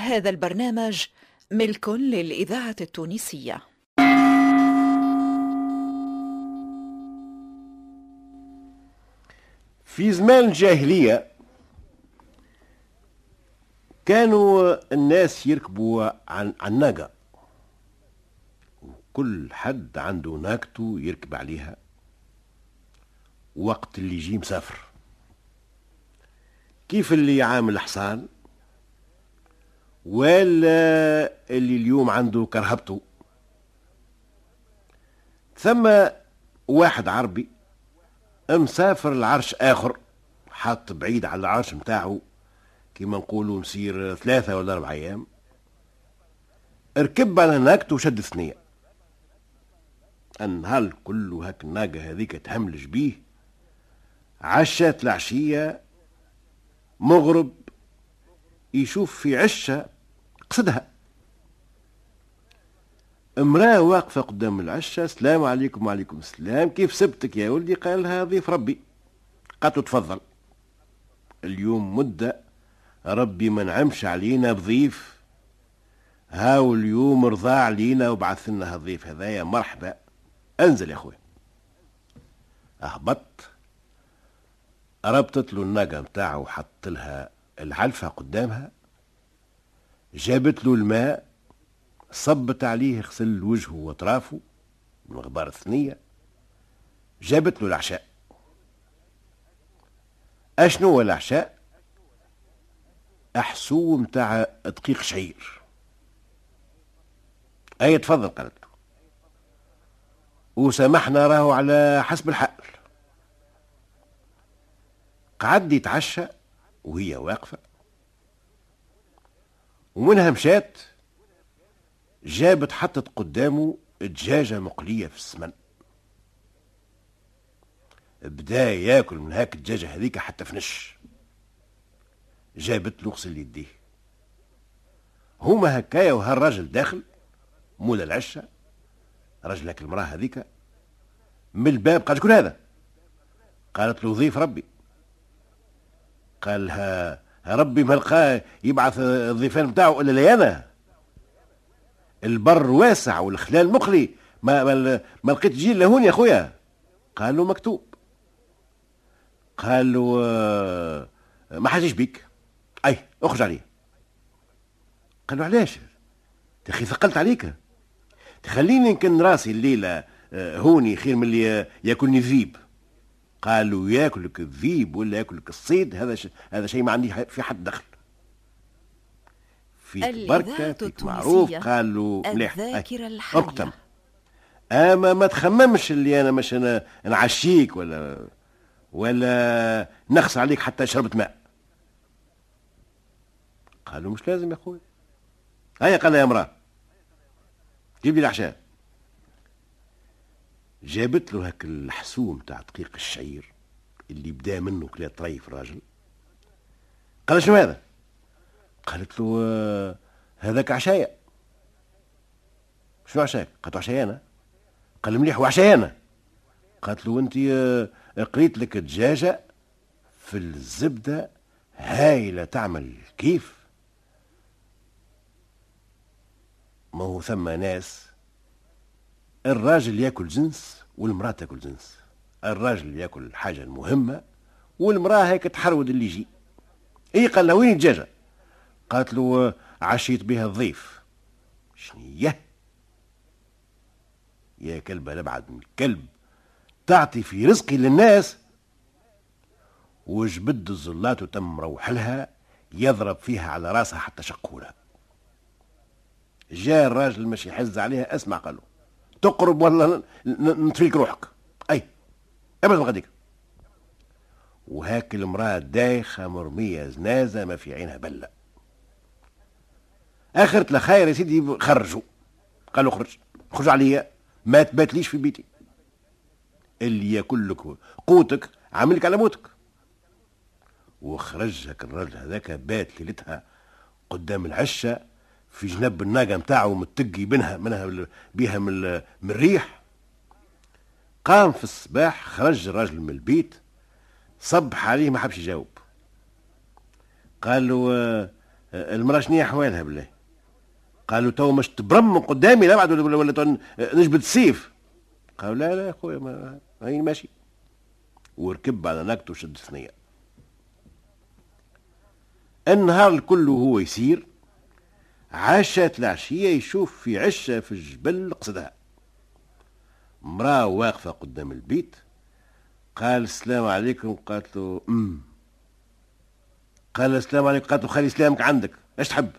هذا البرنامج ملك للإذاعة التونسية. في زمان الجاهلية كانوا الناس يركبوا عن الناقة كل حد عنده ناقته يركب عليها. وقت اللي يجي مسافر. كيف اللي عامل حصان؟ ولا اللي اليوم عنده كرهبته. ثم واحد عربي مسافر العرش آخر حاط بعيد على العرش متاعه كيما نقولوا مسير ثلاثة ولا أربع أيام. ركب على ناقته وشد ثنية النهار كله هاك الناقة هذيك تهملج بيه. عشات العشية مغرب يشوف في عشة قصدها. امرأة واقفة قدام العشة السلام عليكم وعليكم السلام كيف سبتك يا ولدي؟ قال لها ضيف ربي. قالت تفضل. اليوم مدة ربي ما نعمش علينا بضيف. هاو اليوم رضى علينا وبعث لنا الضيف هذايا مرحبا. انزل يا أخوي. اهبط ربطت له الناقه متاعه وحط لها العلفه قدامها جابت له الماء صبت عليه غسل وجهه وطرافه من غبار الثنية جابت له العشاء أشنو هو العشاء أحسو متاع دقيق شعير. أي تفضل قالت له. وسامحنا راهو على حسب الحال. قعد يتعشى وهي واقفة. ومنها مشات جابت حطت قدامه دجاجة مقلية في السمن. بدا ياكل من هاك الدجاجة هذيك حتى فنش جابت له غسل يديه. هما هكايا وهالراجل داخل مولا العشة رجلك المرأة هذيك من الباب قال شكون هذا؟ قالت له ضيف ربي. قال لها ربي ما لقاه يبعث الضيفان بتاعه إلا لي أنا البر واسع والخلال مقلي ما ما, ما لقيت جيل لهون يا خويا قال له مكتوب. قال له آه، ما حاجيش بيك. أي اخرج عليه. قال له علاش؟ أخي ثقلت عليك. تخليني نكن راسي الليلة آه، هوني خير من اللي ياكلني ذيب قالوا ياكلك الذيب ولا ياكلك الصيد هذا ش... هذا شيء ما عندي في حد دخل. فيك بركة فيك معروف قالوا مليح. اقتم أما ما تخممش اللي أنا مش أنا نعشيك ولا ولا نخص عليك حتى شربت ماء. قالوا مش لازم يا أخوي. هيا قال يا امرأة. جيب لي العشاء جابت له هاك الحسوم تاع دقيق الشعير اللي بدا منه كلا طريف الراجل. قال شنو هذا؟ قالت له آه، هذاك عشايا شنو عشاك قالت عشايا أنا. قال مليح وعشايا أنا. قالت له انت آه، قريت لك دجاجه في الزبدة هايلة تعمل كيف؟ ما هو ثم ناس الراجل ياكل جنس والمرأة تاكل جنس. الراجل ياكل الحاجة المهمه والمرأة هيك تحرود اللي يجي. اي قال له وين الدجاجة؟ قالت له عشيت بها الضيف. شنية يا كلبة لبعد من الكلب تعطي في رزقي للناس. وجبد الزلات وتم روح لها يضرب فيها على راسها حتى شقولها. جاء الراجل مش يحز عليها أسمع قالوا تقرب ولا نطفيك روحك. أي. ابدا غديك وهاك المرأة دايخة مرمية زنازة ما في عينها بلة. اخرت خير يا سيدي خرجوا. قالوا خرج. خرج عليا. ما تباتليش في بيتي. اللي ياكل لك قوتك عاملك على موتك. وخرجك الراجل هذاك بات ليلتها قدام العشه في جنب الناقه نتاعو متقي بينها منها بيها من, الريح. قام في الصباح خرج الراجل من البيت صبح عليه ما حبش يجاوب. قال له المرأة شنية أحوالها بالله؟ قالوا تو مش تبرم قدامي لا بعد ولا, ولا نجبد السيف قالوا لا لا يا خويا ما هي ماشي. وركب على ناقته وشد ثنية. النهار الكل وهو يسير عاشت العشية يشوف في عشة في الجبل قصدها. مرأة واقفة قدام البيت قال السلام عليكم قالت له أم. قال السلام عليكم قالت له خلي سلامك عندك إيش تحب؟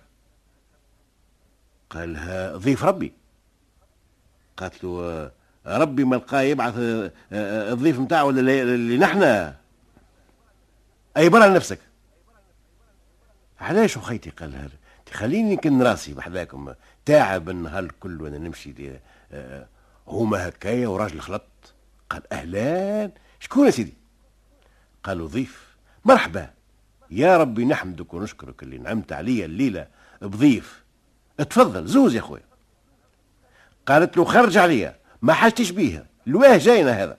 قال لها ضيف ربي. قالت له ربي ما لقاه يبعث آه، آه، الضيف نتاعو اللي نحن؟ اي برا لنفسك. علاش وخيتي قال لها خليني كن راسي بحذاكم. تعب النهار الكل وأنا نمشي دي آه، هما هكايا وراجل خلط. قال أهلا شكون يا سيدي؟ قالوا ضيف. مرحبا. يا ربي نحمدك ونشكرك اللي نعمت عليا الليلة بضيف. اتفضل زوز يا خويا. قالت له خرج عليا. ما حاجتش بيها. الواه جاينا هذا.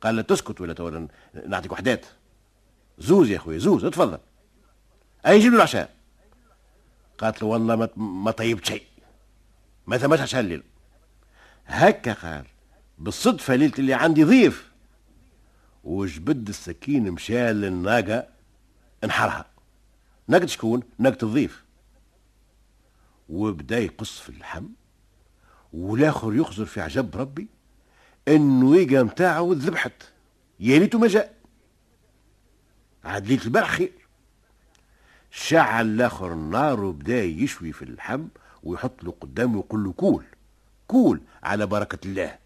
قال له تسكت ولا تورن نعطيك وحدات. زوز يا خويا زوز اتفضل. أي جيب العشاء؟ قالت له والله ما طيبت شيء. ما ثماش عشاء الليل. هكا قال بالصدفة ليلة اللي عندي ضيف. وجبد السكين مشى للناقة انحرها. ناقة شكون؟ ناقة الضيف. وبدا يقص في اللحم والآخر يخزر في عجب ربي يجا متاعه ذبحت يا ليتو ما جاء. عاد ليلة البارح خير. شعل الآخر النار وبدا يشوي في اللحم ويحط له قدامه ويقول له كول كول على بركة الله.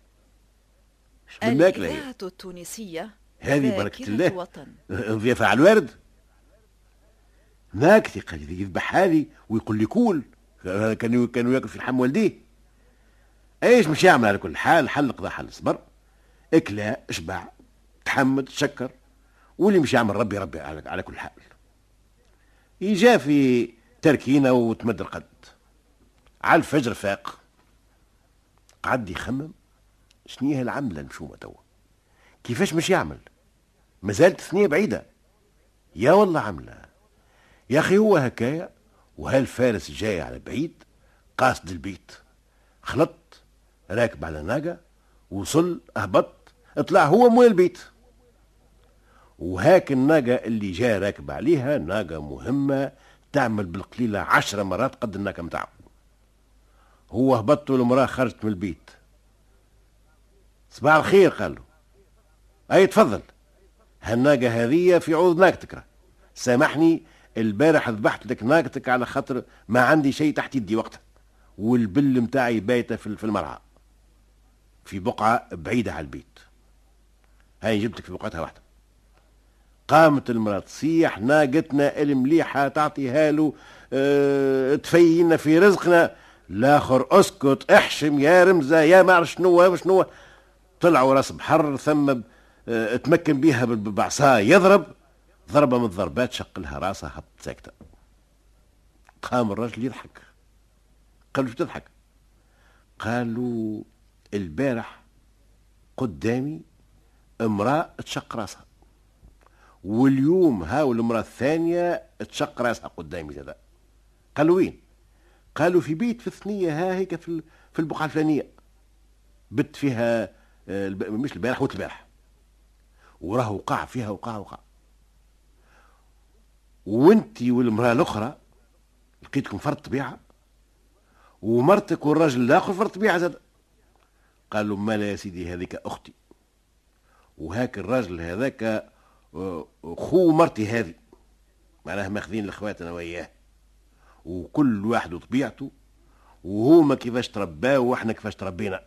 الإذاعة التونسية هذه بركة الله. ضيافة على الورد. ناكتي قال يذبحها لي ويقول لي كول. كانوا كانوا ياكل في اللحم والديه. إيش مش يعمل على كل حال؟ حل قضى حل صبر اكلا إشبع تحمد شكر. واللي مش يعمل ربي ربي على, على كل حال. يجا في تركينه وتمد القد. على الفجر فاق. قعد يخمم. شنو هي العملة المشومه توا؟ كيفاش مش يعمل؟ مازالت ثنيه بعيدة. يا والله عملة. يا أخي هو هكايا وهالفارس جاي على بعيد قاصد البيت. خلط راكب على ناقة وصل أهبط اطلع هو مول البيت. وهاك الناقة اللي جاء راكب عليها ناقة مهمة تعمل بالقليلة عشرة مرات قد الناقة متاعه هو هبط والمرأة خرجت من البيت. صباح الخير قال له. أي تفضل. هالناقة هذه في عوض ناقتك سامحني البارح ذبحت لك ناقتك على خاطر ما عندي شيء تحت يدي وقتها. والبل متاعي بايته في المرعى في بقعة بعيدة على البيت. هاي جبتك في بقعتها واحدة. قامت المرأة تصيح ناقتنا المليحة تعطيها له آه تفينا في رزقنا. الآخر أسكت احشم يا رمزة يا ما شنو شنو. طلعوا راس بحر ثم آه تمكن بيها بعصاه يضرب. ضربة من الضربات شق لها راسها هبط ساكتة. قام الرجل يضحك. قالوا شو تضحك؟ قالوا البارح قدامي امرأة تشق راسها. واليوم هاو المرأة الثانية تشق راسها قدامي زاد قالوا وين؟ قالوا في بيت في الثنية ها هيك في في البقعة الفلانية. بت فيها آه، مش البارح وقت البارح. وراه وقع فيها وقع وقع. وانتي والمرأة الأخرى لقيتكم فرد طبيعة؟ ومرتك والراجل الآخر فرد طبيعة زاد قال له مالا يا سيدي هذيك أختي. وهاك الراجل هذاك خو مرتي هذه معناها ماخذين الأخوات أنا وياه. وكل واحد وطبيعته وهما كيفاش ترباه وإحنا كيفاش تربينا.